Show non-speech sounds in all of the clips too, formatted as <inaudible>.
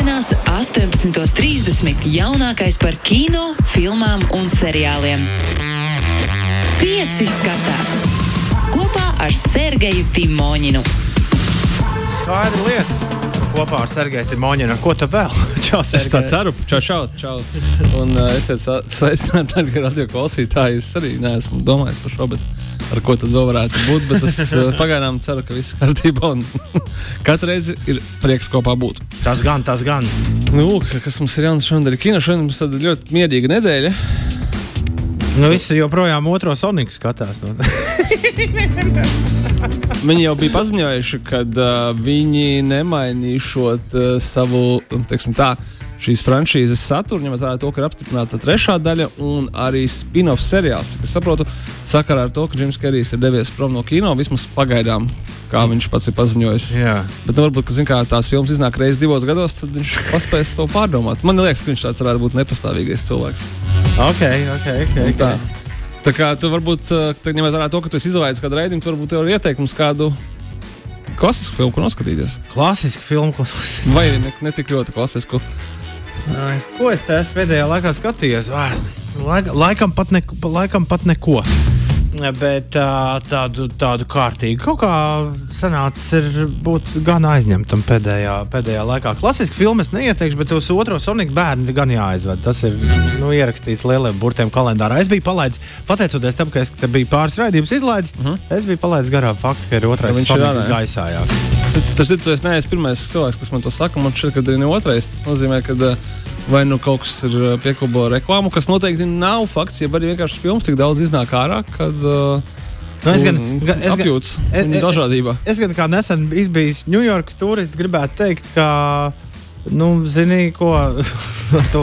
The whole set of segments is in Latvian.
Piektdienās, 18.30. jaunākais par kino, filmām un seriāliem. Pieci skatās kopā ar Sergeju Timoņinu. Skaidra lieta. Kopā ar Sergeju Timoņinu. Ko tu vēl? <laughs> Čau, Es tā Sergej. ceru, čau, čau, čau. Un uh, esiet sveicināti, darbie radio klausītāji. Es arī neesmu domājis par šo, bet ar ko tad vēl varētu būt. Bet es uh, <laughs> pagaidām ceru, ka viss kārtībā. Un <laughs> katru reizi ir prieks kopā būt. Tas gan, tas gan. Nu, ka- kas mums ir jauns šodien? Kino šodien mums tāda ļoti mierīga nedēļa. Nu, visi joprojām otro Soniku skatās. Nu. <laughs> Viņi jau bija paziņojuši, ka uh, viņi nemainīšot uh, savu, teiksim tā, šīs franšīzes saturu, ņemot vērā to, ka ir apstiprināta trešā daļa un arī spin-off seriāls. Es saprotu, sakarā ar to, ka Džims Kerijs ir devies prom no kino, vismaz pagaidām, kā viņš pats ir paziņojis. Jā. Bet nu, varbūt, ka zin, tās filmas iznāk reizes divos gados, tad viņš paspēs vēl pārdomāt. Man liekas, ka viņš tāds varētu būt nepastāvīgais cilvēks. Ok, ok, ok. Un Tā. tā kā tu varbūt, tad ņemot vērā to, ka tu izvēlējies kādu raidījumu, varbūt jau ir ieteikums kādu klasisku filmu, ko noskatīties. Klasiski filmu. Ko, Vai arī ne, ne tik ļoti klasisku. Ko es esmu pēdējā laikā skatījies? Vā, Laika, laikam, pat ne, laikam pat neko. Bet tādu, tādu kārtīgu kaut kā sanācis ir būt gan aizņemtam pēdējā, pēdējā laikā. Klasisku filmu es neieteikšu, bet tos otro Sonic bērnu gan jāaizved. Tas ir nu, ierakstīts lieliem burtiem kalendārā. Es biju palaidis, pateicoties tam, ka es biju pāris raidījumus izlaidis, uh -huh. es biju palaidis garām faktu, ka ir otrais jā. gaisā. Jā. Tas ir tas neesmu pirmais cilvēks, kas man to saka. Man šķiet, ka arī ne otrais. Tas nozīmē, ka uh, vai nu kaut kas ir uh, piekubo reklāmu, kas noteikti nav fakts, ja arī vienkārši filmas tik daudz iznāk ārā, kad uh, Nu, es gan, un gan, es apjūts e- e- dažādībā. Es gan kā nesen izbijis Ņujorkas turists, gribētu teikt, ka, nu, zini, ko, <laughs> to,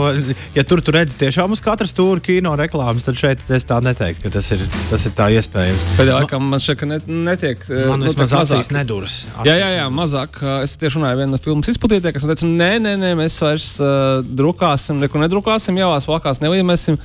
ja tur tu redzi tiešām uz katras stūra kino reklāmas, tad šeit es tā neteiktu, ka tas ir, tas ir tā iespējams. Pēdējā laikā man ka net, netiek. uh, Man nu, vismaz acīs neduras. Jā, jā, jā, mazāk. Uh, Es tieši runāju ar vienu filmu izplatītāju, kas man teica, nē, nē, nē mēs vairs uh, drukāsim, neko nedrukāsim, jau tās vakās neviemēsim.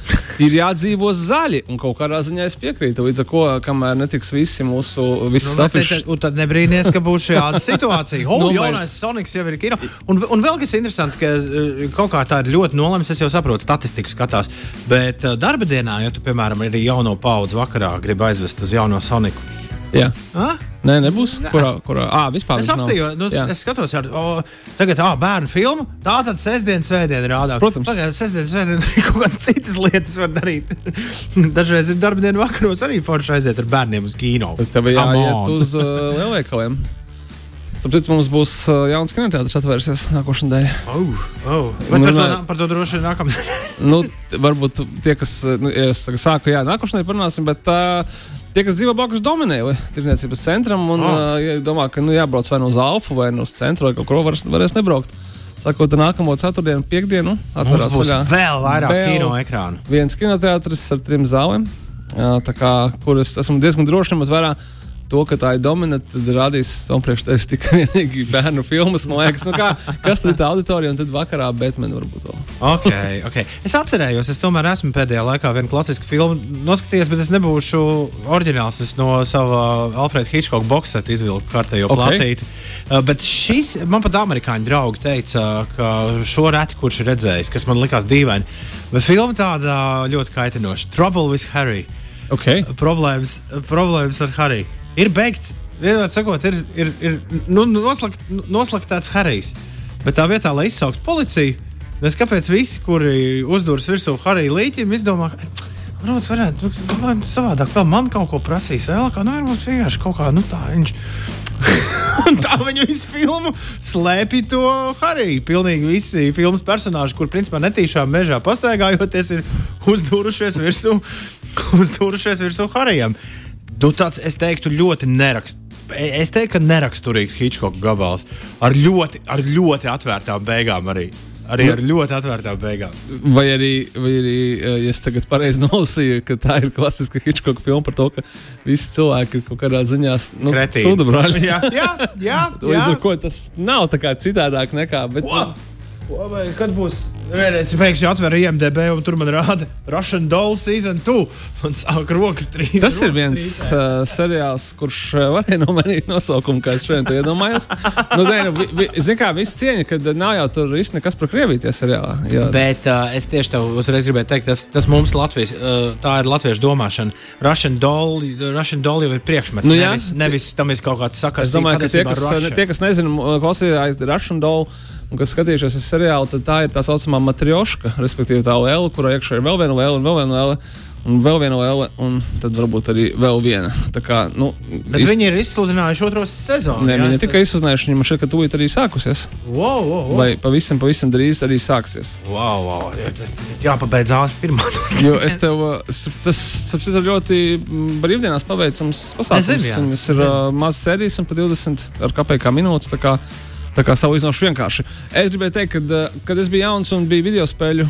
Ir jādzīvo zaļi, un kaut kādā ziņā es piekrītu. Līdz ar to, kamēr netiks visi mūsu visas Nu, nu, afišas. tad nebrīnīties, ka būs šāda <laughs> situācija. O, Nu, nu, jaunais Sonics jau ir kino. Un, un vēl kas interesanti, ka eh, kaut kā tā ir ļoti nolemts. Es jau saprotu, statistiku skatās. Bet uh, darba dienā, ja tu, piemēram, arī jauno paudzi vakarā gribi aizvest uz jauno Soniku. Jā, Ah? nē, nebūs. Kurā, kurā? À, vispār Es apstīju, nu, Jā. es skatos, ar, o, tagad tā bērnu filmu. Tā tad sestdienas, svētdienas rādās. Protams. Pagaidā, sestdienas, svētdienas <laughs> kaut kādas citas lietas var darīt. <laughs> Dažreiz ir darba dienu vakaros arī forši aiziet ar bērniem uz kino. Tad tev jāiet uz uh, lielveikaliem. <laughs> Citu, mums būs uh, jauns kinoteātris atvērsies nākošais nedēļa. Oh, oh. Nu, par, to, par to droši vien nākamā. <laughs> nu, varbūt tie, kas uh, nu, sāku, jā, nākošais nedēļa parunāsim, bet uh, tie, kas dzīvo blakus dominē tirdzniecības centram un Oh. uh, domā, ka nu, jābrauc vai nu uz Alfa vai nu uz centru vai kaut kur varēs, varēs nebraukt. Sakot, nākamo ceturtdienu, piekdienu vaļā. vēl vairāk kino ekrānu. viens kinoteātris ar trim zālēm. Tā kā, kur es esmu diezgan drošs, ņemot vērā to, ka tā ir dominanta, tad rādīs man priekš tevis tikai <laughs> vienīgi bērnu filmas. Man liekas, nu kā, kas tad ir tā auditorija, un tad vakarā Batman varbūt vēl. Okay, okay. Es atcerējos, es tomēr esmu pēdējā laikā vienu klasisku filmu noskatījies, bet es nebūšu oriģināls. Es no sava Alfreda Hitchcock boxeta izvilku kārtējo Ok. platīti. Uh, Bet šis man pat amerikāņu draugi teica, ka šo reti kurš ir redzējis, kas man likās dīvaini. Bet filma tāda ļoti kaitinoša. Trouble with Harry. Okay. Problēmas, problēmas ar Harry. Ir beigts, vienmēr sakot, ir, ir, ir nu, noslakt, noslaktēts Harijs. Bet tā vietā, lai izsauktu policiju, nes kāpēc visi, kuri uzdūrs virsū Harija līķim, izdomā, ka varbūt varētu nu, vai savādāk, vēl man kaut ko prasīs, vēl kā, nu, varbūt vienkārši kaut kā, nu, tā viņš. <laughs> Un tā viņa visu filmu slēpj to Hariju. Pilnīgi visi filmas personāļi, kur principā netīšām mežā pastaigājoties, ir uzdūrušies virsū, <laughs> uzdūrušies virsū Harijam. Nu, tāds, es teiktu, ļoti nerakst. Es teiktu, ka neraksturīgs Hitchcock gabals ar ļoti, ar ļoti atvērtām beigām arī. Arī ar ļoti atvērtām beigām. Vai arī, vai arī ja es tagad pareizi <laughs> nolasīju, ka tā ir klasiska Hitchcock filma par to, ka visi cilvēki ir kaut kādā ziņā nu, Kretīni. sudrabrāļi. <laughs> jā, jā, jā, <laughs> jā. Līdz ar to tas nav tā kā citādāk nekā. Bet, Ko? Ko, vai Kad būs vienreiz pēkšņi atver IMDB un tur man rāda Russian Doll season 2 un sāk rokas trīs. Tas ir viens uh, seriāls, kurš uh, varēja nomainīt nosaukumu, kā es šodien to iedomājos. nu, nē, nu, vi, vi, zin kā, viss cieņa, ka nav jau tur īsti nekas par Krieviju tie seriālā. Jo, Bet uh, es tieši tev uzreiz gribēju teikt, tas, tas mums Latvijas, uh, tā ir latviešu domāšana. Russian Doll, Russian Doll jau ir priekšmets. Nu, jā. nevis, nevis tam ir kaut kāds sakars. es domāju, ka tie, kas, tie, kas nezina, klausījās Russian Doll. Un, kas skatījušies uz seriālu, tad tā ir tā saucamā matrioška, respektīvi tā L, kurā iekšā ir vēl viena L un vēl viena L. Un vēl viena L, un tad varbūt arī vēl viena. Tā kā, nu, Bet viņi ir izsludinājuši otro sezonu. Ne, jā? viņi tikai izsuzinājuši, viņam šeit, ka tūlīt arī sākusies. Wow, wow, wow. Vai pavisam, pavisam drīz arī sāksies. wow, wow. Jā, jāpabeidz ātri pirmā. Jo es tev, uh, tas ir ļoti mm, brīvdienās paveicams pasākums. Es zinu. Viņas ir uh, mazas sērijas un pa 20 ar kāpēkā minūtes. Tā kā, salīdzinoši vienkārši. Es gribēju teikt, kad, uh, kad es biju jauns un bija video spēļu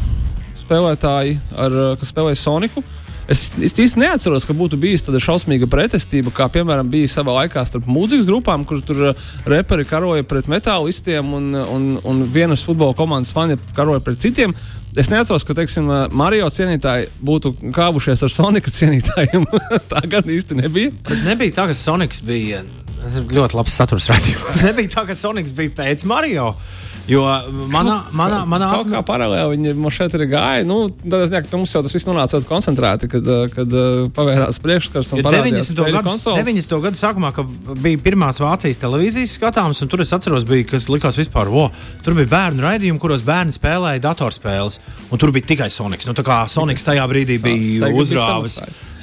spēlētāji, ar, uh, kas spēlēja Soniku. Es es īsti neatceros, ka būtu bijusi tāda šausmīga pretestība, kā piemēram bija savā laikā starp mūzikas grupām, kur tur uh, reperi karoja pret metālistiem un, un, un vienas futbola komandas fani karoja pret citiem. Es neatceros, ka teiksim, Mario cienītāji būtu kāvušies ar Sonika cienītājiem. <laughs> tā gan īsti nebija. Bet nebija tā, ka Sonics bija tas ir ļoti labs saturs radījums. <laughs> nebija tā, ka Sonics bija pēc Mario. Jo manā, manā, manā Kaut kā paralēli viņi man šeit ir gājuši. Nu, tad es domāju, ka mums jau tas viss nonāca ļoti koncentrēti, kad, uh, kad uh, pavērās priekšskars un parādījās 90. spēļu gadu, konsoles. 90. gadu sākumā, kad bija pirmās Vācijas televīzijas skatāmas, un tur es atceros, bija, kas likās vispār, wow, tur bija bērnu raidījumi, kuros bērni spēlēja datorspēles, un tur bija tikai Sonics. Nu, tā kā Sonics tajā brīdī bija uzrāvis,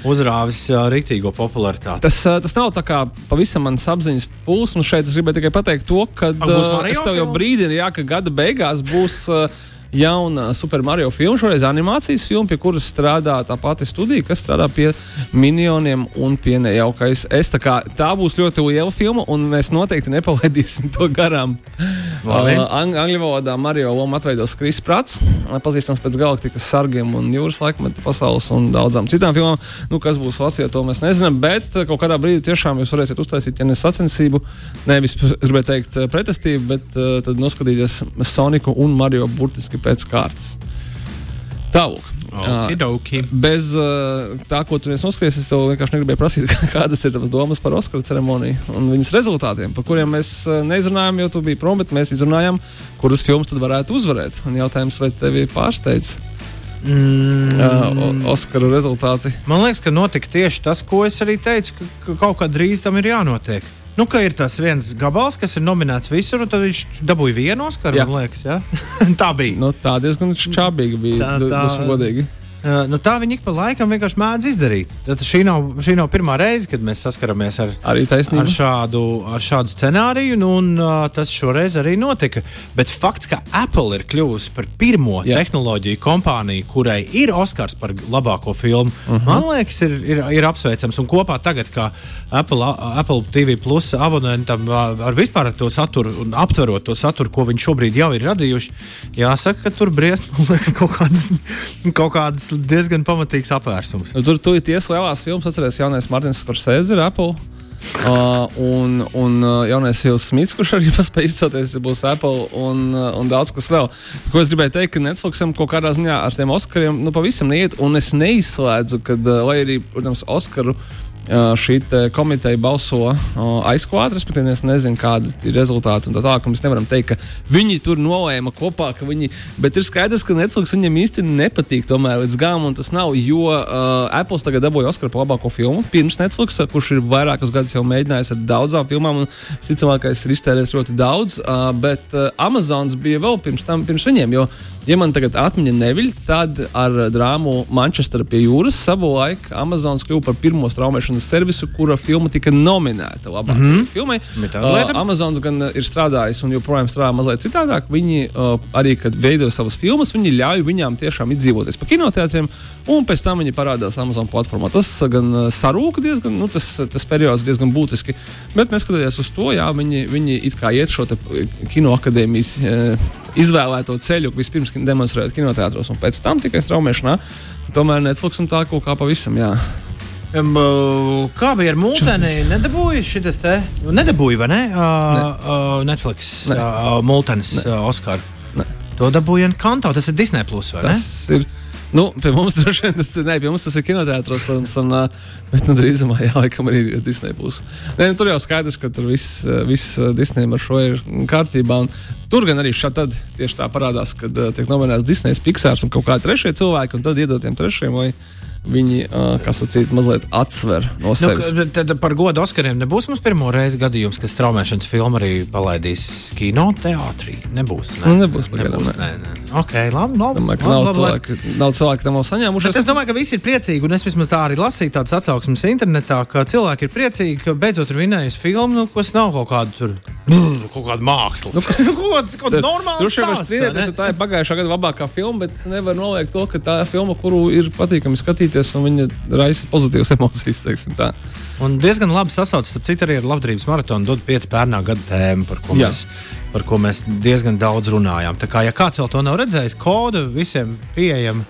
uzrāvis uh, rītīgo popularitāti. Tas, uh, tas nav tā kā pavisam mans apziņas pulss. Šeit es gribēju tikai pateikt to, ka uh, es tev jau jā, ka gada beigās būs. Uh, Jauna Super Mario filma, šoreiz animācijas filma, pie kuras strādā tā pati studija, kas strādā pie minioniem un pie nejaukais. Es, tā, kā, tā būs ļoti liela filma, un mēs noteikti nepalaidīsim to garām. Labi. Uh, ang angļu valodā Mario lomu atveidos Kris Prats, pazīstams pēc galaktikas sargiem un jūras laikmeta pasaules un daudzām citām filmām. Nu, kas būs Latvijā, to mēs nezinām, bet uh, kaut kādā brīdī tiešām jūs varēsiet uztaisīt, ja ne sacensību, nevis <laughs> gribētu teikt pretestību, bet uh, tad noskatīties Soniku un Mario burtiski pēc kārtas. Tālāk. Okidoki. Bez uh, tā, ko tu noskaties, es tev vienkārši negribēju prasīt, <laughs> kādas ir tavas domas par Oskaru ceremoniju un viņas rezultātiem, par kuriem mēs uh, neizrunājām, jo tu biji prom, bet mēs izrunājām, kuras filmas tad varētu uzvarēt. Un jautājums, vai tevi pārsteidz Mm, uh, Oskaru rezultāti? Man liekas, ka notika tieši tas, ko es arī teicu, ka, ka kaut kā drīz tam ir jānotiek. Nu, ka ir tas viens gabals, kas ir nominēts visur, un tad viņš dabūja vienu Oskaru. Jā. Liekas, ja? <laughs> tā bija. Nu, tā diezgan čābīga bija. Tā- Tā, tā... godīgi. Uh, nu, tā viņi ik pa laikam vienkārši mēdz izdarīt. Tad šī nav, šī nav pirmā reize, kad mēs saskaramies ar, ar, šādu, ar šādu scenāriju, nu, un uh, tas šoreiz arī notika. Bet fakts, ka Apple ir kļuvusi par pirmo Jā. Tehnoloģiju kompāniju, kurai ir Oskars par labāko filmu, uh Mhm. -huh. man liekas, ir, ir, ir apsveicams. Un kopā tagad, kā Apple, Apple TV Plus abonentam ar vispār to saturu un aptverot to saturu, ko viņi šobrīd jau ir radījuši, jāsaka, ka tur liekas, kaut kādas, kaut kādas diezgan pamatīgas apvērsums. Tur tu ir tiesa lielās filmas, atceries jaunais Martins Scorsese ir Apple. Uh, un, un uh, jaunais Hills Smits, kurš arī <laughs> paspēja izcelties, būs Apple un, uh, un daudz kas vēl. Ko es gribēju teikt, ka Netflixam kaut kādā ziņā ar tiem Oskariem nu, pavisam neiet, un es neizslēdzu, ka, uh, lai arī, protams, Oskaru uh, šī te komiteja balso aizklāti, respektīvi, es nezinu, kādi ir rezultāti. Tā mēs nevaram teikt, ka viņi tur nolēma kopā, ka viņi. Bet ir skaidrs, ka Netflix viņam īsti nepatīk tomēr līdz galam, un tas nav, jo uh, Apple tagad dabūja Oskaru par labāko filmu pirms Netflix, kurš ir vairākus gadus jau mēģinājis ar daudzām filmām, un visticamākais ir iztērējis ļoti daudz. Uh, bet uh, Amazons bija vēl pirms tam, pirms viņiem. Jo, ja man tagad atmiņa neviļ, tad ar drāmu Manchester pie jūras savulaik Amazons kļuva par pirmo straumēšanas servisu, kura filma tika nominēta labākajai mm -hmm. filmai. Uh, Amazons gan uh, ir strādājis un joprojām strādā mazliet citādāk. Viņi uh, arī, kad veido savas filmas, viņi ļauj viņām tiešām izdzīvoties pa kinoteātriem, un pēc tam viņi parādās Amazon platformā. Tas uh, gan uh, sarūka diezgan, nu, tas, tas periods diezgan būtiski. Bet neskatoties uz to, jā, viņi, viņi it kā iet šo kinoakadēmijas uh, izvēlēto ceļu, vispirms demonstrējot kinoteātros, un pēc tam tikai straumēšanā. Tomēr Netflix un tā kaut kā pavisam, jā. Uh, kā bija ar mūteni? Nedabūja šis te? Nedabūja, vai ne? Uh, Ne. uh, Netflix Ne. uh, mūtenes uh, Oskaru. Ne. To dabūja Kanto. Tas ir Disney Plus vai ne? Tas ir. Nu, pie mums <laughs> droši vien tas ir. Nē, pie mums tas ir kinoteātros, protams, un, bet nu, drīzumā jā, laikam arī Disney būs. Nē, nu, tur jau skaidrs, ka tur viss, viss ā, Disney ar šo ir kārtībā. Tur gan arī šādi tieši tā parādās, kad tiek nominēts Disney, Pixārs un kaut kādi trešie cilvēki, un tad iedotiem trešiem. Vai, Viņi, kā sacīt, mazliet atsver no Nu, sevis. ka- tad par godu Oskariem nebūs mums pirmo reizi gadījums, ka straumēšanas filma arī palaidīs kinoteātrī. Nebūs. Ne? Nu, nebūs pagaidām, nebūs nē, nē. Ok, labi. labi, Domāju, labi, nav labi, labi. cilvēki, nav cilvēki tam saņēmušies. Bet es domāju, ka visi ir priecīgi, un es vismaz tā arī lasīju tādas atsauksmes internetā, ka cilvēki ir priecīgi, ka beidzot ir vinējusi filmu, nu, kas nav kaut kāda tur, <gasps> nu, kaut kāda māksla. Nu, kas, kaut <laughs> kaut kāds normāls. Vien var stāsts, strīdēties, tā ir pagājušā gada labākā filma, bet nevar noliegt to, ka tā ir filma, kuru ir patīkami skatīties, un viņa raisa pozitīvas <laughs> emocijas. Un diezgan labi sasaucas, starp citu, arī ar labdarības maratonu dod pieci pērnā gada tēmu, par ko, Jā. mēs, par ko mēs diezgan daudz runājām. Tā kā, ja kāds vēl to nav redzējis, kodu visiem pieejam.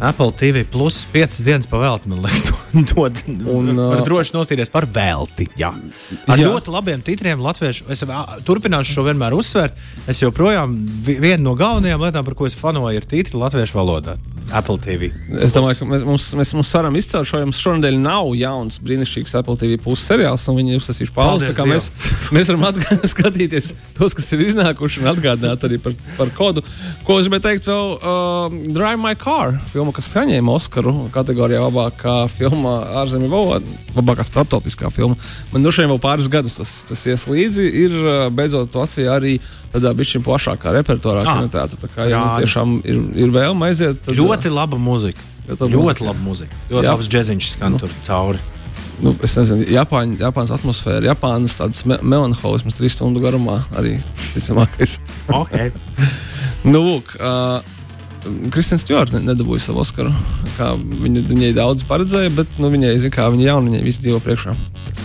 Apple TV plus 5 dienas pavēlti, man liekas, <laughs> dod. Un, uh, droši nostīties par velti. Jā. Ar Jā. ļoti labiem titriem latviešu. Es turpināšu šo vienmēr uzsvērt. Es joprojām vi- viena no galvenajām lietām, par ko es fanoju, ir titri latviešu valodā. Apple TV. Es domāju, ka mēs, mums, mēs, mums varam izcelt šo. Jums šonadēļ nav jauns, brīnišķīgs Apple TV puses seriāls, un viņi uzsāsīs pauzi. Mēs, mēs varam <laughs> skatīties tos, kas ir iznākuši, un atgādināt arī par, par kodu. Ko es gribēju teikt vēl? Uh, Drive My Car, filma, kas saņēma Oskaru kategorijā labākā filma ārzemju valodā, labākā starptautiskā filma. Man droši vien vēl pāris gadus tas, tas ies līdzi. Ir beidzot Latvijā arī tādā bišķiņa plašākā repertuārā Ah. kinoteātrī. Tā kā ja nu, tiešām ir, ir vēlme aiziet. Tad, Ļoti laba muzika. Ļoti Ļoti laba muzika. Ļoti Jā. labs džeksiņš skan tur cauri. nu, es nezinu, Japāņu, Japānas atmosfēra, Japānas tādas me melanholismas trīs stundu garumā arī visticamākais. <laughs> Okay. nu, lūk, uh, Kristina Stjorta nedabūja savu Oskaru. Viņu, viņai daudz paredzēja, bet nu, viņai, zin, kā viņa jauna, viņai viss dzīvo priekšā.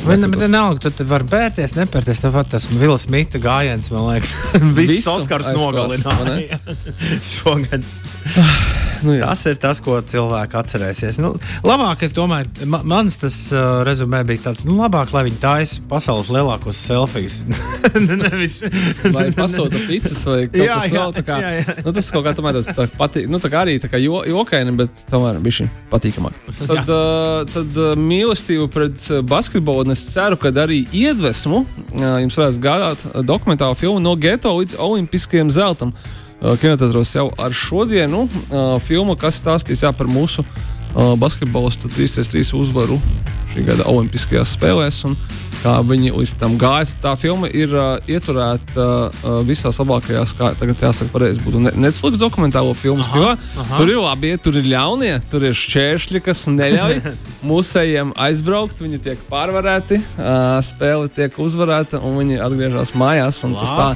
Bet tas- vienalga, tu, vari pērties, nepērties. Tāpat tas Vila Smita gājiens, man liekas, <laughs> viss Oskars nogalināja <laughs> šogad. <sighs> nu, jā. Tas ir tas, ko cilvēki atcerēsies. Nu, labāk, es domāju, ma mans tas uh, rezumē bija tāds, nu, labāk, lai viņi taisa pasaules lielākos selfijas. <laughs> Nevis. Vai pasūta pizzas vai kaut Jā, kas tāds. jā, jā. Nu, tas kaut kā tomēr tāds tā patīk, nu, tā kā arī tā kā jo, jokaini, bet tomēr bija šī patīkamāk. Tad, uh, tad uh, mīlestība pret uh, basketbolu, un es ceru, ka arī iedvesmu uh, jums varēs gādāt uh, dokumentālu filmu no geto līdz olimpiskajam zeltam. Uh, Kinotētros jau ar šodienu uh, filmu, kas stāstīs jā, par mūsu uh, basketbolistu 3-3 uzvaru šī gada Olimpiskajās spēlēs. Un, kā viņi līdz tam gāja. Tā filma ir uh, ieturēta uh, visās labākajās, kā tagad jāsaka, pareizi būtu ne- Netflix dokumentālo filmu stilā. Tur ir labi, tur ir ļaunie, tur ir šķēršļi, kas neļauj <laughs> mūsējiem aizbraukt. Viņi tiek pārvarēti, uh, spēle tiek uzvarēta un viņi atgriežas mājās. un Tas tā.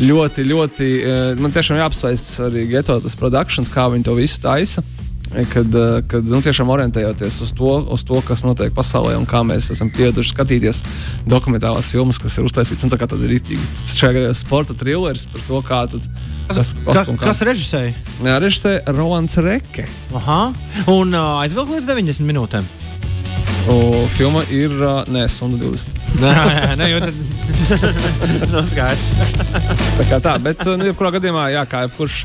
Ļoti, ļoti. uh, Man tiešām jāapsveic arī Getotas Productions, kā viņi to visu taisa. Kad, eh, kad nu, tiešām orientējoties uz to, uz to, kas notiek pasaulē un kā mēs esam pieraduši skatīties dokumentālās filmas, kas ir uztaisītas. Un tā kā tad ir rītīgi šajā gadījumā sporta trilleris par to, kā tad, kas, Ka, un kā. kas režisēja? Jā, režisē Rolands Reke. Aha. Un uh, aizvilkt līdz 90 minūtēm. O, filma ir uh, nē, stundu 20. Nē, nē, tad. no, skaidrs. Tā kā tā, bet, nu, jebkurā gadījumā, jā, kā jebkurš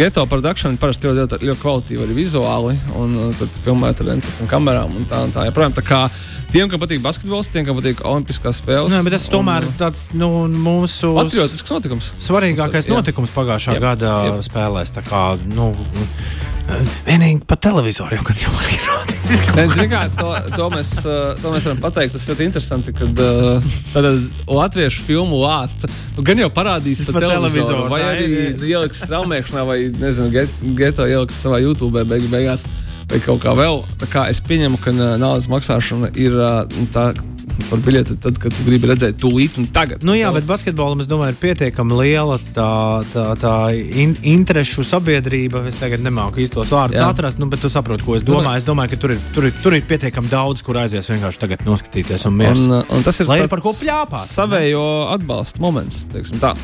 geto produkcija, parasti ļoti, ļoti, ļoti kvalitīvi arī vizuāli, un uh, tad filmēt ar 11 kamerām un tā, un tā. Joprojām, tā kā tiem, kam patīk basketbols, tiem, kam patīk olimpiskās spēles. Nē, bet tas tomēr un, uh, tāds nu, mūsu Patriotisks notikums. svarīgākais Jā. notikums pagājušā Jā. gada Jā. spēlēs. Tā kā, nu, vienīgi pa televizoru jau gan jau ir rādīts. Nē, zini kā, to, to, mēs, to mēs varam pateikt. Tas ļoti interesanti, kad uh, latviešu filmu lāsts nu, gan jau parādīs pa, Pa televizoru, vai arī ieliks straumēšanā, vai nezinu, get, geto ieliks savā YouTube beig, beigās. Vai kaut kā vēl. Tā kā es pieņemu, ka naudas maksāšana ir uh, tā par biļeti, tad, kad tu gribi redzēt tūlīt un tagad. Nu, jā, bet basketbolam, es domāju, ir pietiekami liela tā, tā, tā in, interešu sabiedrība. Es tagad nemāku īstos vārdus Jā. atrast, nu, bet tu saproti, ko es domāju. Es domāju, ka tur ir, tur ir, tur ir pietiekami daudz, kur aizies vienkārši tagad noskatīties un mieras. Un, un tas ir ir par ko pļāpāt, Savējo atbalsta moments. teiksim tā.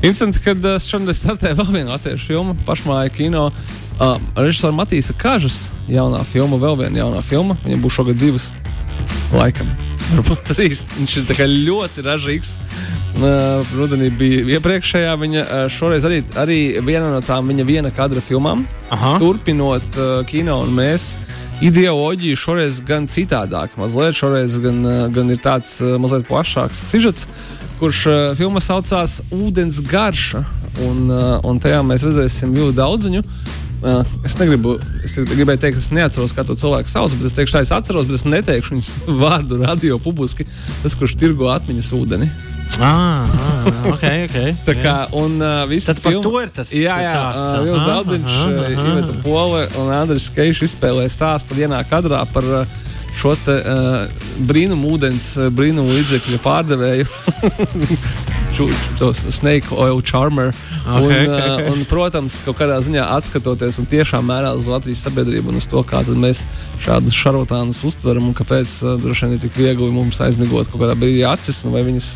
Interesanti, kad uh, šodien startēja vēl viena latviešu filma, pašmāja kino. Uh, Režisora Matīsa Kažas jaunā filma, vēl viena jaunā filma. Viņam būs šogad divas, laikam. Varbūt trīs. Viņš ir ļoti ražīgs. Uh, rudenī bija iepriekšējā viņa. Uh, šoreiz arī, arī viena no tām viņa viena kadra filmām. Aha. Turpinot uh, kino un mēs. Ideoloģija šoreiz gan citādāk, mazliet šoreiz gan, gan ir tāds mazliet plašāks sižets, kurš uh, filma saucās Ūdens garša. Un, uh, un tajā mēs redzēsim ļoti daudziņu. Uh, es negribu, es gribēju teikt, es neatceros, kā to cilvēku sauc, bet es teikšu, tā es atceros, bet es neteikšu viņas <laughs> vārdu radio publiski. Tas, kurš tirgo atmiņas ūdeni. Ah, ah, ok, ok. <laughs> Tā kā, un uh, Tad par to ir tas Jā, jā, stāsts. Vils Aha, Daudziņš. Iveta Pole un Andris Keišs izspēlēja stāstu vienā kadrā par uh, šo te uh, brīnumu ūdens, brīnumu līdzekļu pārdevēju. <laughs> Snake oil charmer. Ok, un, uh, un, protams, kaut kādā ziņā atskatoties un tiešām mērā uz Latvijas sabiedrību un uz to, kā mēs šādus šarlatānus uztveram un kāpēc uh, droši vien ir tik viegli mums aizmigot kaut kādā brīdī acis vai viņas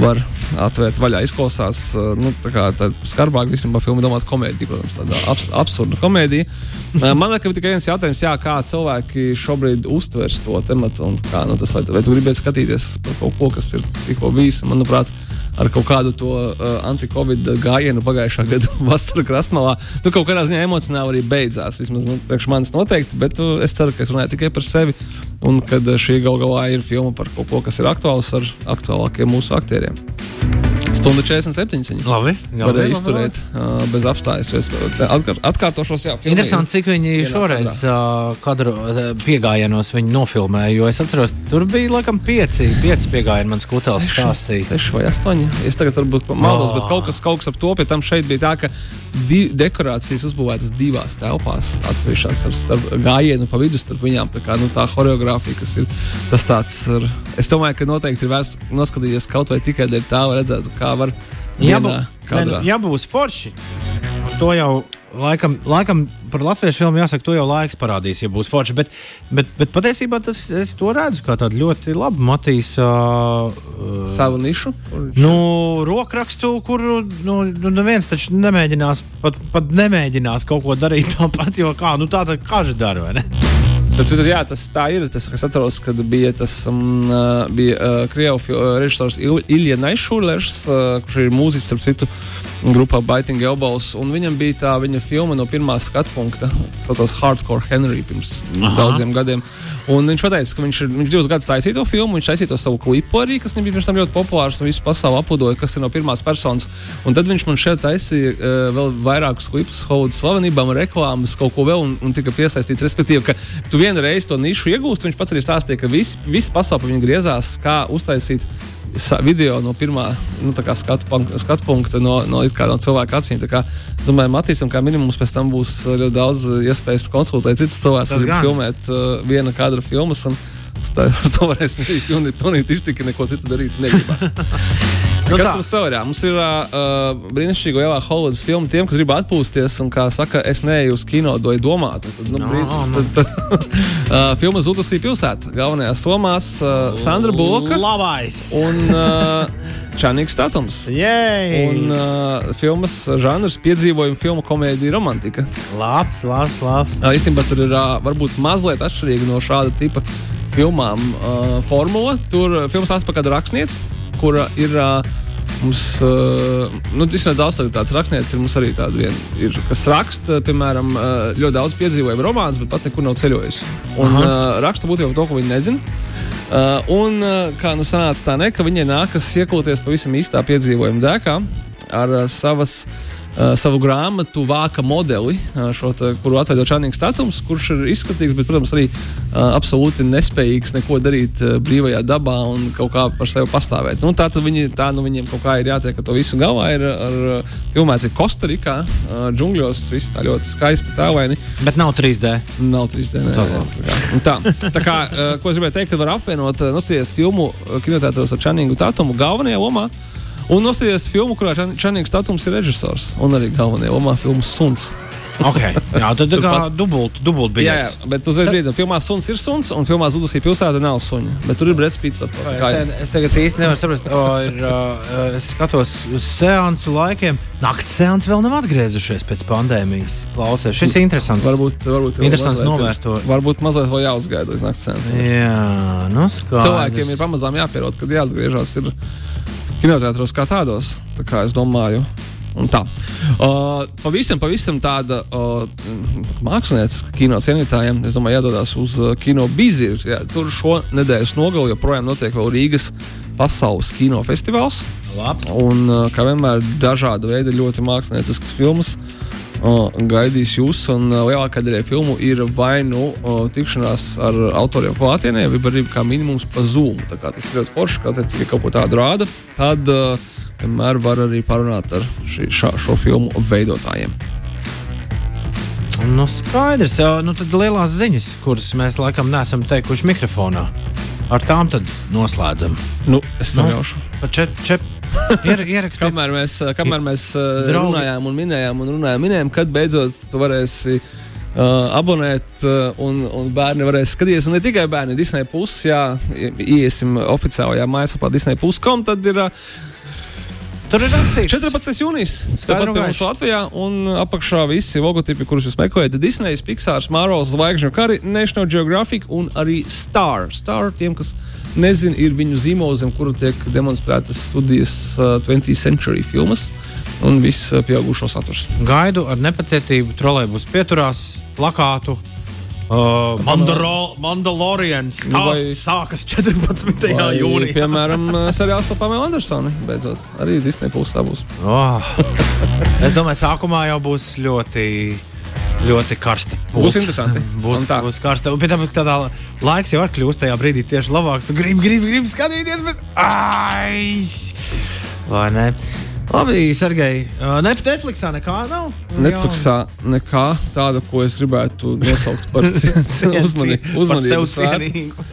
var atvērt vaļā. Izklausās uh, nu, tā kā tā skarbāk visam par filmu domāt komēdiju, protams, tāda abs absurda komēdija. <laughs> Uh, Man liekas, ka tikai viens jautājums, jā, kā cilvēki šobrīd uztvers to tematu un kā nu, tas, vai, vai tu gribētu skatīties par kaut ko, kas ir tikko bijis, manuprāt, ar kaut kādu to uh, anti-covid gājienu pagājušā <laughs> gada vasarā krastmalā. Nu, kaut kādā ziņā emocionāli arī beidzās. Vismaz nu, manis noteikti, bet uh, es ceru, ka es runāju tikai par sevi. Un kad uh, šī gal galā ir filma par kaut ko, kas ir aktuāls ar aktuālākiem mūsu aktieriem. Stunda 47. Viņi Labi, varēja labi, izturēt uh, bez apstājas. Es atkār, atkārtošos, jā, filmē Interesanti, cik viņi vienā šoreiz uh, kadru uh, piegājienos viņi nofilmēja. Jo es atceros, tur bija laikam pieci, pieci piegājieni. Mans kutels Seši- stāstīja. Seši vai astoņi. Es tagad varbūt maldos, Ah. bet kaut kas, kaut kas ap to pie tam šeit bija tā, ka dekorācijas uzbūvētas divās telpās, atsevišķās ar starp gājienu pa vidu starp viņām. Tā kā nu, tā choreogrāfija, kas ir tas tāds, ar, es domāju, ka noteikti ir vērts noskatīties kaut vai tikai dēļ tā, lai redzētu, kā var Ja, bū, vienā ne, kadrā. nu, ja būs forši, to jau laikam, laikam par latviešu filmu jāsaka, to jau laiks parādīs, ja būs forši. Bet, bet, bet patiesībā tas, es to redzu kā tādu ļoti labu Matīs. Uh, Savu nišu. Nu, rokrakstu, kuru nu, nu, neviens taču nemēģinās, pat, pat nemēģinās kaut ko darīt tāpat, jo kā, nu, tā tā kaža dara, vai ne? Citu, jā, tas tā ir. Tas, es atceros, kad bija tas um, uh, bija, uh, krievu fi- uh, režisors Il Ilja Naišūlers, uh, kurš ir mūziķis, starp citu, grupā Biting Elbows. Viņam bija tā viņa filma no pirmā skatu punkta, kas saucās Hardcore Henry pirms Aha. daudziem gadiem. Un viņš teica, ka viņš, ir, viņš divus gadus taisīja to filmu, viņš taisīja to savu klipu arī, kas bija pirms tam ļoti populārs un visu pasauli apudoja, kas ir no pirmās personas. Un tad viņš man šeit taisīja uh, vēl vairākus klipus, Hovudas slavenībām, reklāmas, kaut ko vēl, un, un tika piesaistīts. Respektīvi, ka tu vienu reizi to nišu iegūsti, viņš pats arī stāstīja, ka viss vis pasaule pa viņu griezās, kā uztaisīt video no pirmā nu, skatu, skatu punkta, no, no, no cilvēka acīm. Kā, es domāju, Matīsam, kā minimums pēc tam būs ļoti daudz iespējas konsultēt citus cilvēkus, gan. filmēt uh, viena kadra filmas. Un, uz tā, to varēs pilnīgi, pilnīgi iztikt, ka neko citu darīt negribas. <laughs> Nu Kas tā. mums vēl ir? Mums ir uh, brīnišķīga lielā Hollywoods filma tiem, kas grib atpūsties. Un, kā saka, es neeju uz kino, doju domāt. Tad, nu, No, brīd, no. <laughs> tad, tad, uh, filma Zudusī pilsētā. Galvenajās lomās uh, Sandra Bulka Labais! un uh, <laughs> Čanīgs Statums. Jej! Un uh, filmas žanrs piedzīvojuma filmu komēdija romantika. Labs, labs, labs. Uh, īstenībā tur ir uh, varbūt mazliet atšķirīga no šāda tipa filmām uh, formula. Tur uh, filmas atpakaļ kāda rakstniece, kura ir. Uh, Mums uh, nu, ir daudz tādu rakstnieku, ir mums arī tāda viena, ir, kas raksta, piemēram, uh, ļoti daudz piedzīvojumu romānus, bet pat nekur nav ceļojis. Un uh, raksta būtībā to, ko viņi nezina. Uh, un uh, kā nu sanāca tā, ne, ka viņai nākas iekulties pavisam īstā piedzīvojuma dēkā ar uh, savas. Uh, savu grāmatu vāka modeli, uh, šo, te, kuru atveido Čānīgs Statums, kurš ir izskatīgs, bet, protams, arī uh, absolūti nespējīgs neko darīt uh, brīvajā dabā un kaut kā par sevi pastāvēt. Nu, tā tad viņi, tā, nu, viņiem kaut kā ir jātiek ar to visu galvā. Ir, ar, uh, filmēts ir Kostarikā, uh, džungļos, viss tā ļoti skaisti tēlaini. Bet nav 3D. Nav 3D. Nē, Tā jā, tā, tā, tā kā, uh, ko es gribēju teikt, ka var apvienot, uh, nosties filmu uh, kinotētos ar Čanīgu Tatumu galvenajā lomā. Un nosties filmu, kurā Čan- Čanīgs Tatums ir režisors un arī galvenajā lomā filmas Suns. Okay. Jā, tad tā kā Turpat. dubult, dubult Jā, bija. jā, bet uzreiz brīdī, filmā suns ir suns, un filmā zudusī pilsēta nav suņa. Bet tur ir Brits Pits. Es, tagad, es tagad īsti nevaru saprast, o, ir, uh, es skatos uz seansu laikiem. Nakts seanss vēl nav atgriezušies pēc pandēmijas. Klausies, šis ir interesants. Varbūt, varbūt Interesants mazliet ir- novērto. Varbūt mazliet vēl jāuzgaida līdz naktas sēnes. Jā, nu skaidrs. Cilvēkiem ir pamazām jāpierod, kad jāatgriežas ir kinoteātros kā tādos. Tā kā es domāju. Un tā. Uh, pavisam, pavisam tāda uh, mākslinieca kino cienītājiem, es domāju, jādodas uz uh, kino bizīru. Jā, tur šo nedēļas nogali joprojām notiek vēl Rīgas pasaules kino festivāls. Labi. Un, uh, kā vienmēr, dažāda veida ļoti mākslinieciskas filmas uh, gaidīs jūs. Un uh, lielākā daļa filmu ir vai nu tikšanās ar autoriem klātienē, vai arī kā minimums pa Zoom. Tā kā tas ir ļoti forši, ka ja kaut ko tādu rāda, tad uh, vienmēr var arī parunāt ar šī, šā, šo filmu veidotājiem. Nu, skaidrs, jau nu, tad lielās ziņas, kuras mēs laikam neesam teikuši mikrofonā. Ar tām tad noslēdzam. Nu, es Nu. neļaušu. Pa čep, čep. Ir, ierakstīt. Kamēr mēs, kamēr mēs uh, Draugi. runājām un minējām, un runājām, minējām, kad beidzot tu varēsi uh, abonēt, uh, un, un bērni varēs skatīties. Un ne tikai bērni, Disneja puses, jā, iesim oficiālajā mājaslapā Disneja.com. Tad ir uh, Tur ir rakstīts, 14. jūnijas. Tāpat pie mums. Latvijā, un apakšā visi logotipi, kurus jūs meklējat, Disneja, Pixar, Marvels, Zvaigžņu kari, National Geographic un arī Star. Star tiem, kas nezina, ir viņu zīmols, zem kura tiek demonstrētas studijas uh, 20th century filmas un viss uh, pieaugušo saturs. gaidu ar nepacietību, trolēļus pieturās, plakātu. Uh, Mandalorians Nu, vai- stāsts sākas 14. Vai, jūnijā. <laughs> Piemēram, uh, seriāls par Pamelu Andersonu. Beidzot, arī Disneja pusē būs. Oh. <laughs> Es domāju, sākumā jau būs ļoti, ļoti karsta. Būs interesanti. <laughs> Būs, Un tā. būs karsta. Un tam tādā laiks jau var kļūst tajā brīdī tieši labāks. Tu gribi, gribi, gribi skatīties, bet. Ai! Vai ne? Labi, Sergei. Netflixā nekā nav. Netflixā nekā tāda, ko es gribētu nosaukt par <laughs> uzmanību. Uzmanību.